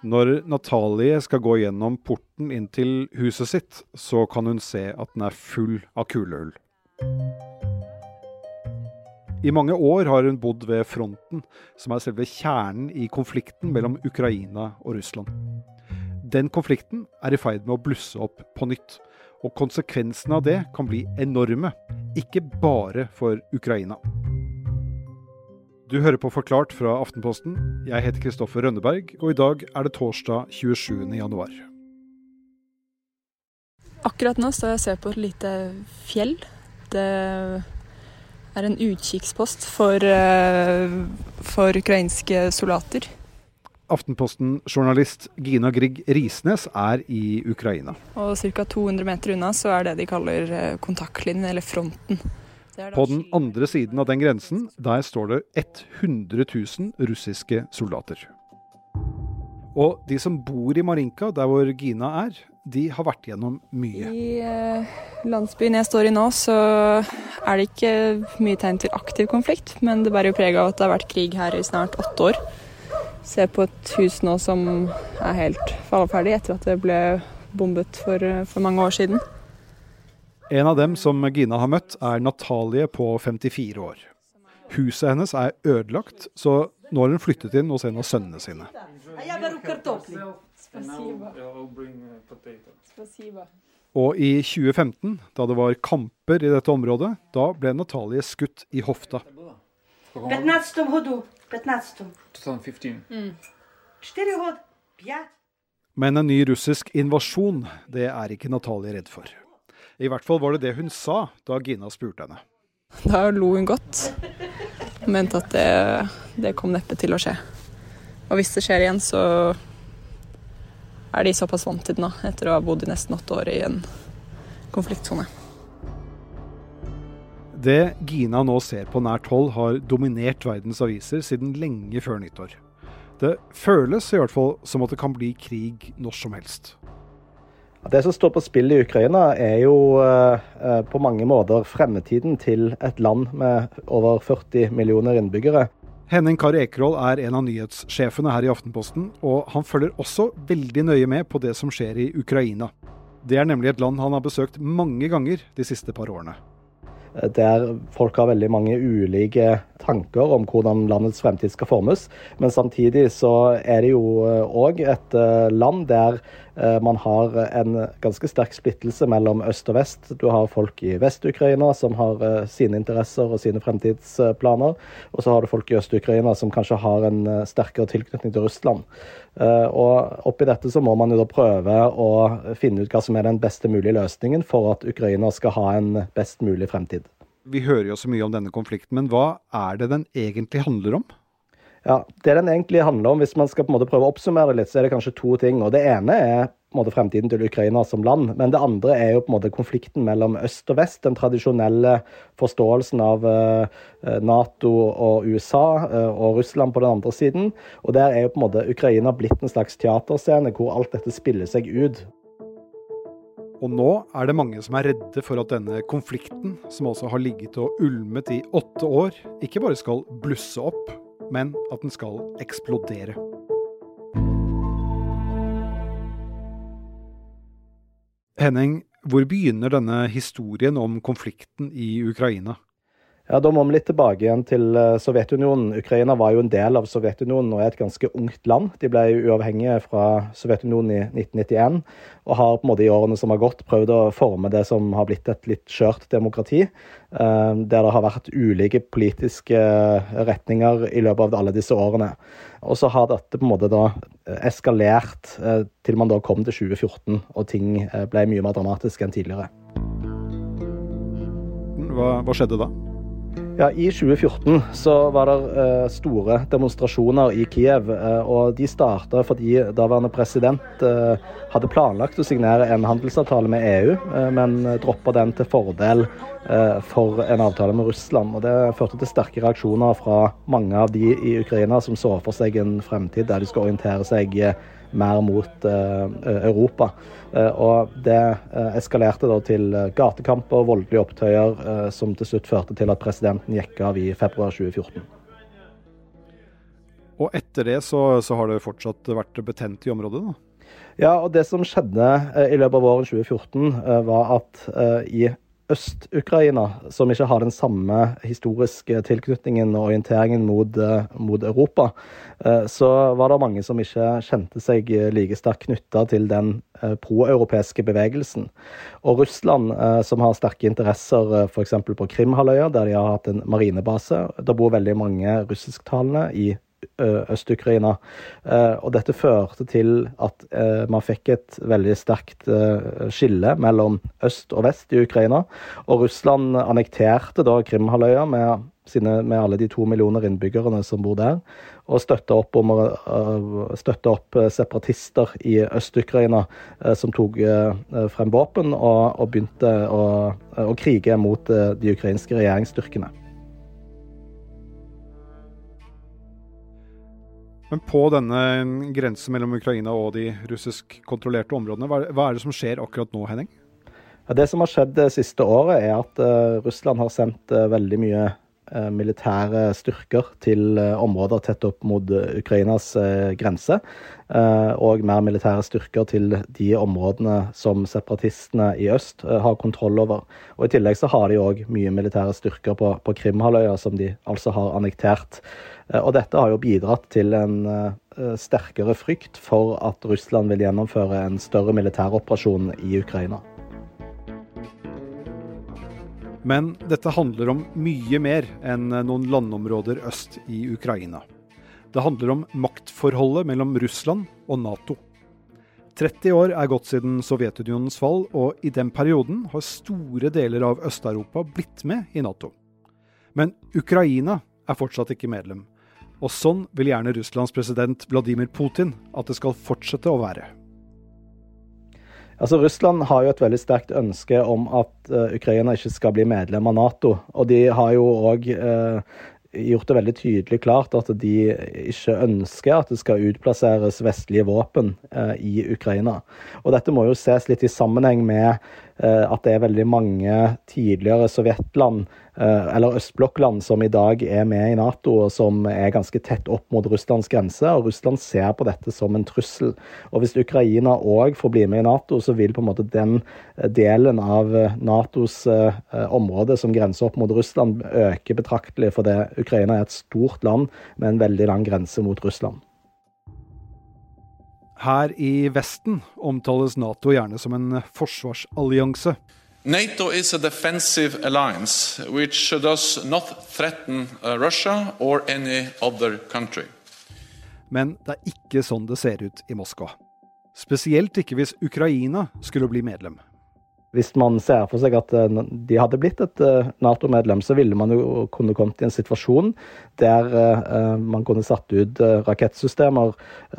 Når Natalie skal gå gjennom porten inn til huset sitt, så kan hun se at den er full av kulehull. I mange år har hun bodd ved fronten, som er selve kjernen i konflikten mellom Ukraina og Russland. Den konflikten er i ferd med å blusse opp på nytt. Og konsekvensene av det kan bli enorme, ikke bare for Ukraina. Du hører på Forklart fra Aftenposten. Jeg heter Kristoffer Rønneberg, og i dag er det torsdag 27. januar. Akkurat nå står jeg og ser på et lite fjell. Det er en utkikkspost for, eh, for ukrainske soldater. Aftenposten-journalist Gina Grieg Risnes er i Ukraina. Og ca. 200 meter unna så er det de kaller eh, kontaktlinjen, eller fronten. På den andre siden av den grensen, der står det 100 000 russiske soldater. Og de som bor i Marinka, der hvor Gina er, de har vært gjennom mye. I eh, landsbyen jeg står i nå, så er det ikke mye tegn til aktiv konflikt, men det bærer jo preg av at det har vært krig her i snart åtte år. Ser på et hus nå som er helt falleferdig etter at det ble bombet for, for mange år siden. En av dem som Gina har møtt, er Natalie på 54 år. Huset hennes er ødelagt, så nå har hun flyttet inn hos en av sønnene sine. Og i 2015, da det var kamper i dette området, da ble Natalie skutt i hofta. Men en ny russisk invasjon, det er ikke Natalie redd for. I hvert fall var det det hun sa da Gina spurte henne. Da lo hun godt. Mente at det, det kom neppe til å skje. Og hvis det skjer igjen, så er de såpass vant til det nå, etter å ha bodd i nesten åtte år i en konfliktsone. Det Gina nå ser på nært hold, har dominert verdens aviser siden lenge før nyttår. Det føles i hvert fall som at det kan bli krig når som helst. Det som står på spill i Ukraina, er jo eh, på mange måter fremtiden til et land med over 40 millioner innbyggere. Henning Kari Ekerhol er en av nyhetssjefene her i Aftenposten, og han følger også veldig nøye med på det som skjer i Ukraina. Det er nemlig et land han har besøkt mange ganger de siste par årene der folk har veldig mange ulike tanker om hvordan landets fremtid skal formes. Men samtidig så er det jo òg eh, et eh, land der eh, man har en ganske sterk splittelse mellom øst og vest. Du har folk i Vest-Ukraina som har sine interesser og sine fremtidsplaner. Og så har du folk i Øst-Ukraina som kanskje har en sterkere tilknytning til Russland. Og oppi dette så må man jo da prøve å finne ut hva som er den beste mulige løsningen for at Ukraina skal ha en best mulig fremtid. Vi hører jo så mye om denne konflikten, men hva er det den egentlig handler om? Ja, Det den egentlig handler om, hvis man skal på en måte prøve å oppsummere det litt, så er det kanskje to ting. og Det ene er på en måte fremtiden til Ukraina som land. Men det andre er jo på en måte konflikten mellom øst og vest. Den tradisjonelle forståelsen av uh, Nato og USA uh, og Russland på den andre siden. Og der er jo på en måte Ukraina blitt en slags teaterscene hvor alt dette spiller seg ut. Og nå er det mange som er redde for at denne konflikten, som altså har ligget og ulmet i åtte år, ikke bare skal blusse opp, men at den skal eksplodere. Henning, hvor begynner denne historien om konflikten i Ukraina? Ja, Da må vi litt tilbake igjen til eh, Sovjetunionen. Ukraina var jo en del av Sovjetunionen og er et ganske ungt land. De ble uavhengige fra Sovjetunionen i 1991 og har på en måte i årene som har gått prøvd å forme det som har blitt et litt skjørt demokrati. Eh, der det har vært ulike politiske retninger i løpet av alle disse årene. Og så har dette på en måte da eskalert eh, til man da kom til 2014 og ting ble mye mer dramatisk enn tidligere. Hva, hva skjedde da? Ja, I 2014 så var det uh, store demonstrasjoner i Kiev. Uh, og De starta fordi daværende president uh, hadde planlagt å signere en handelsavtale med EU, men droppa den til fordel for en avtale med Russland. og Det førte til sterke reaksjoner fra mange av de i Ukraina som så for seg en fremtid der de skal orientere seg mer mot eh, Europa. Eh, og det eh, eskalerte da til gatekamper, og voldelige opptøyer, som til slutt førte til at presidenten gikk av i februar 2014. Og etter det så, så har det fortsatt vært betent i området? da? Ja, og det som skjedde i løpet av våren 2014, var at i Øst-Ukraina, som ikke har den samme historiske tilknytningen og orienteringen mot, eh, mot, Europa, eh, så var det mange som ikke kjente seg like sterkt knytta til den eh, proeuropeiske bevegelsen. Og Russland, som har sterke interesser f.eks. på Krimhalvøya, der de har hatt en marinebase. Det bor veldig mange russisktalende i Øst-Ukraina. Og dette førte til at man fikk et veldig sterkt skille mellom øst og vest i Ukraina. Og Russland annekterte da Krimhalvøya med, med alle de to millioner innbyggerne som bor der, og støtta opp, om, støtte opp separatister i Øst-Ukraina som tok frem våpen og, og begynte å, å krige mot de ukrainske regjeringsstyrkene. Men på denne grensen mellom Ukraina og de russisk-kontrollerte områdene, hva er det som skjer akkurat nå, Henning? Det som har skjedd det siste året, er at uh, Russland har sendt uh, veldig mye militære styrker til områder tett opp mot Ukrainas grense. Og mer militære styrker til de områdene som separatistene i øst har kontroll over. Og I tillegg så har de òg mye militære styrker på, på Krimhalvøya, som de altså har annektert. Eh, og dette har jo bidratt til en eh, sterkere frykt for at Russland vil gjennomføre en større militæroperasjon i Ukraina. Men dette handler om mye mer enn noen landområder øst i Ukraina. Det handler om maktforholdet mellom Russland og Nato. 30 år er gått siden Sovjetunionens fall, og i den perioden har store deler av Øst-Europa blitt med i Nato. Men Ukraina er fortsatt ikke medlem, og sånn vil gjerne Russlands president Vladimir Putin at det skal fortsette å være. Altså, Russland har jo et veldig sterkt ønske om at uh, Ukraina ikke skal bli medlem av Nato. Og de har jo òg uh, eh, gjort det veldig tydelig klart at de ikke ønsker at det skal utplasseres vestlige våpen uh, i Ukraina. Og dette må jo ses litt i sammenheng med at det er veldig mange tidligere sovjetland Eh, eller østblokkland som i dag er med i Nato, og som er ganske tett opp mot Russlands grense. og Russland ser på dette som en trussel. Og Hvis Ukraina òg får bli med i Nato, så vil på en måte den eh, delen av eh, Natos område som grenser opp mot Russland, øke betraktelig, for det Ukraina er et stort land med en veldig lang grense mot Russland. Her i Vesten omtales Nato gjerne som en forsvarsallianse. NATO is a defensive alliance which does not threaten uh, Russia or any other country. Men det er ikke sånn det ser ut i Moskva. Spesielt ikke hvis Ukraina skulle bli medlem. Hvis man ser for seg at eh, de hadde blitt et eh, Nato-medlem, så ville man jo kunne kommet i en situasjon der eh, man kunne satt ut rakettsystemer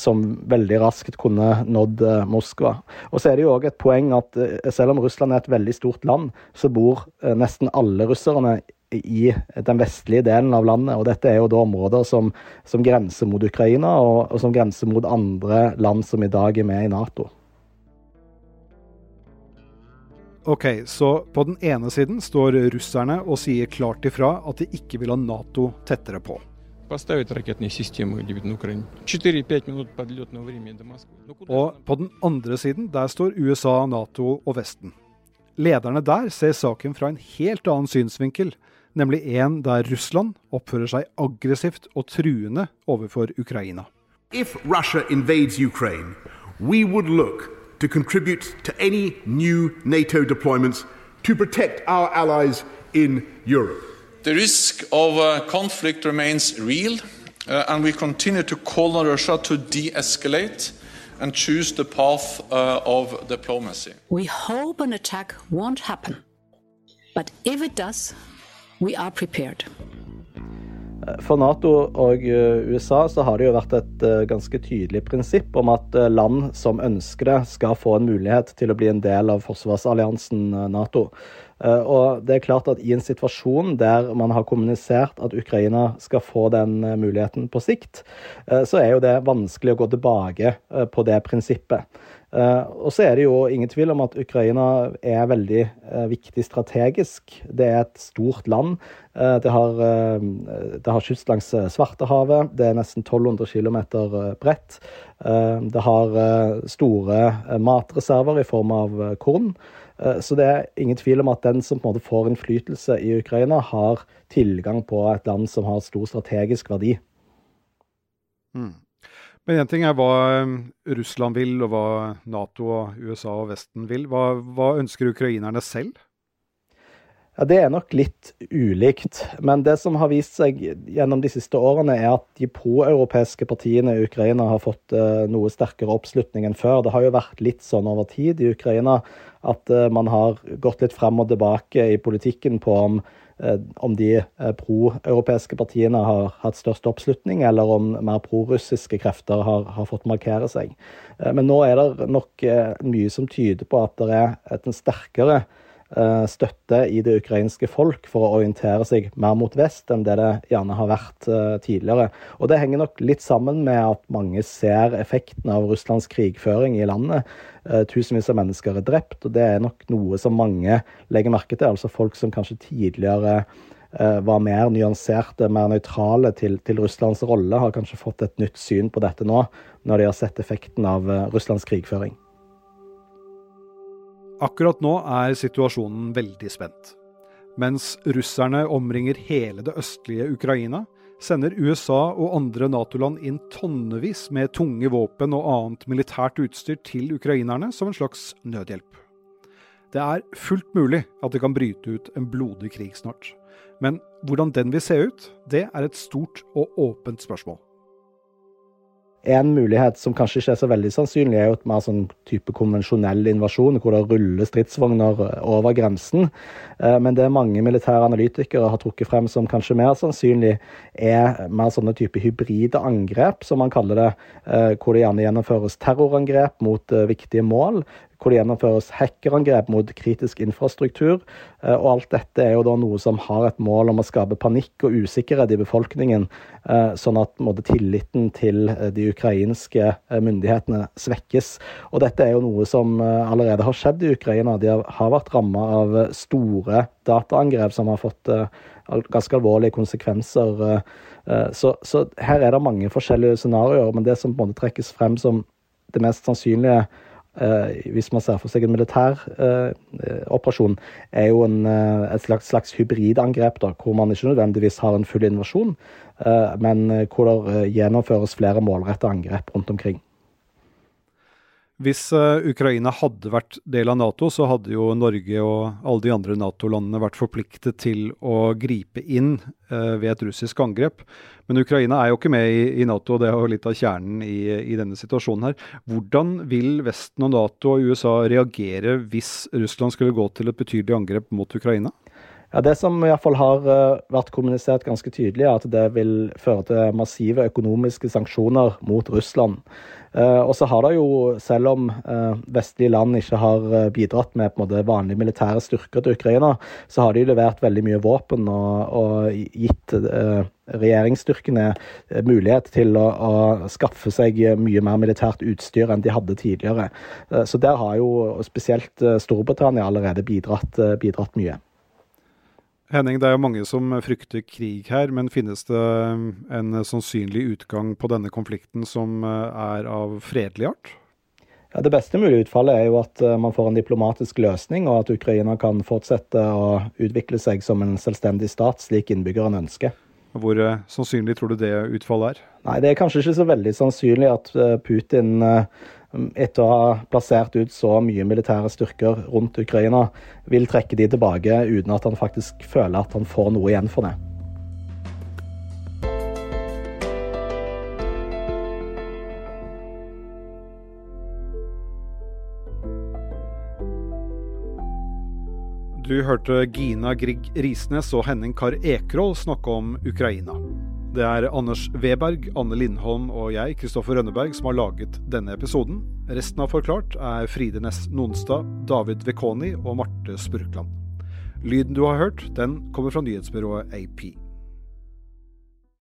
som veldig raskt kunne nådd Moskva. Og så er det jo òg et poeng at selv om Russland er et veldig stort land, så bor nesten alle russerne i den vestlige delen av landet. og Dette er jo da områder som, som grenser mot Ukraina, og, og som grenser mot andre land som i dag er med i Nato. Ok, Så på den ene siden står russerne og sier klart ifra at de ikke vil ha Nato tettere på. Og på den andre siden der står USA, Nato og Vesten. Lederne der ser saken fra en helt annen synsvinkel, nemlig en der Russland oppfører seg aggressivt og truende overfor Ukraina. If Russia invades Ukraine, we would look to contribute to any new NATO deployments to protect our allies in Europe. The risk of uh, conflict remains real, uh, and we continue to call on Russia to de escalate and choose the path uh, of diplomacy. We hope an attack won't happen, but if it does, we are prepared. For Nato og eh, USA så har det jo vært et eh, ganske tydelig prinsipp om at eh, land som ønsker det, skal få en mulighet til å bli en del av forsvarsalliansen Nato. Og det er klart at I en situasjon der man har kommunisert at Ukraina skal få den muligheten på sikt, så er jo det vanskelig å gå tilbake på det prinsippet. Uh, og så er det jo ingen tvil om at Ukraina er veldig uh, viktig strategisk. Det er et stort land. Uh, det, har, det har kyst langs Svartehavet. Det er nesten 1200 km bredt. det har store matreserver i form av korn. så det er ingen tvil om at den som på en måte får innflytelse i Ukraina, har tilgang på et land som har stor strategisk verdi. Mm. Men én ting er hva um, Russland vil, og hva Nato, og USA og Vesten vil. Hva, hva ønsker ukrainerne selv? Ja, Det er nok litt ulikt. Men det som har vist seg gjennom de siste årene, er at de proeuropeiske partiene i Ukraina har fått uh, noe sterkere oppslutning enn før. Det har jo vært litt sånn over tid i Ukraina at uh, man har gått litt frem og tilbake i politikken på om Eh, om de eh, pro-europeiske partiene har hatt størst oppslutning, eller om mer prorussiske krefter har, har, fått markere seg. Eh, men nå er det nok mye som tyder på at det er en sterkere Eh, støtte i det ukrainske folk for å orientere seg mer mot vest enn det det gjerne har vært eh, tidligere. Og Det henger nok litt sammen med at mange ser effekten av Russlands krigføring i landet. Eh, tusenvis av mennesker er drept, og det er nok noe som mange legger merke til. Altså folk som kanskje tidligere var mer nyanserte, mer nøytrale til, til, Russlands rolle, har kanskje fått et nytt syn på dette nå, når de har sett effekten av Russlands krigføring. Akkurat nå er situasjonen veldig spent. Mens russerne omringer hele det østlige Ukraina, sender USA og andre Nato-land inn tonnevis med tunge våpen og annet militært utstyr til ukrainerne som en slags nødhjelp. Det er fullt mulig at det kan bryte ut en blodig krig snart. Men hvordan den vil se ut, det er et stort og åpent spørsmål. En mulighet som kanskje ikke er så veldig sannsynlig, er jo et mer sånn type konvensjonell invasjon, hvor det ruller stridsvogner over grensen. Eh, men det mange militære analytikere har trukket frem som kanskje mer sannsynlig, er mer sånne type hybride angrep, som man kaller det, eh, hvor det gjerne gjennomføres terrorangrep mot eh, viktige mål hvor det gjennomføres hackerangrep mot kritisk infrastruktur. Eh, og alt dette er jo da noe som har et mål om å skape panikk og usikkerhet i befolkningen, eh, sånn at måtte, tilliten til eh, de ukrainske myndighetene svekkes. Og dette er jo noe som allerede har skjedd i Ukraina. De har vært ramma av store dataangrep som har fått ganske alvorlige konsekvenser. Så, så, her er det mange forskjellige scenarioer, men det som på en måte trekkes frem som det mest sannsynlige hvis man ser for seg en militær uh, operasjon, er jo en, uh, et slags, slags hybridangrep, da, hvor man ikke nødvendigvis har en full invasjon, men hvor det gjennomføres flere målrettede angrep rundt omkring. Hvis uh, Ukraina hadde vært del av Nato, så hadde jo Norge og alle de andre Nato-landene vært forpliktet til å gripe inn uh, ved et russisk angrep. Men Ukraina er jo ikke med i Nato, og det er jo litt av kjernen i, i, denne situasjonen her. Hvordan vil Vesten og Nato og USA reagere hvis Russland skulle gå til et betydelig angrep mot Ukraina? Ja, Det som i hvert fall har uh, vært kommunisert ganske tydelig, er at det vil føre til massive økonomiske sanksjoner mot Russland. Uh, og så har det jo, selv om uh, vestlige land ikke har bidratt med på en måte vanlige militære styrker til Ukraina, så har de levert veldig mye våpen og, og gitt regjeringsstyrkene mulighet til å, å, skaffe seg mye mer militært utstyr enn de hadde tidligere. Så der har jo spesielt Storbritannia allerede bidratt, bidratt mye. Henning, det er jo mange som frykter krig her, men finnes det um, en sannsynlig utgang på denne konflikten som uh, er av fredelig art? Ja, Det beste mulige utfallet er jo at uh, man får en diplomatisk løsning, og at Ukraina kan fortsette å utvikle seg som en selvstendig stat, slik innbyggerne ønsker. Hvor uh, sannsynlig tror du det utfallet er? Nei, Det er kanskje ikke så veldig sannsynlig at Putin etter å ha plassert ut så mye militære styrker rundt Ukraina, vil trekke de tilbake uten at han faktisk føler at han får noe igjen for det. Du hørte Gina Grieg Risnes og Henning Kar Ekroll snakke om Ukraina. Det er Anders Weberg, Anne Lindholm og jeg, Kristoffer Rønneberg, som har laget denne episoden. Resten av Forklart er Fride Næss Nonstad, David Vekoni og Marte Spurkland. Lyden du har hørt, den kommer fra nyhetsbyrået AP.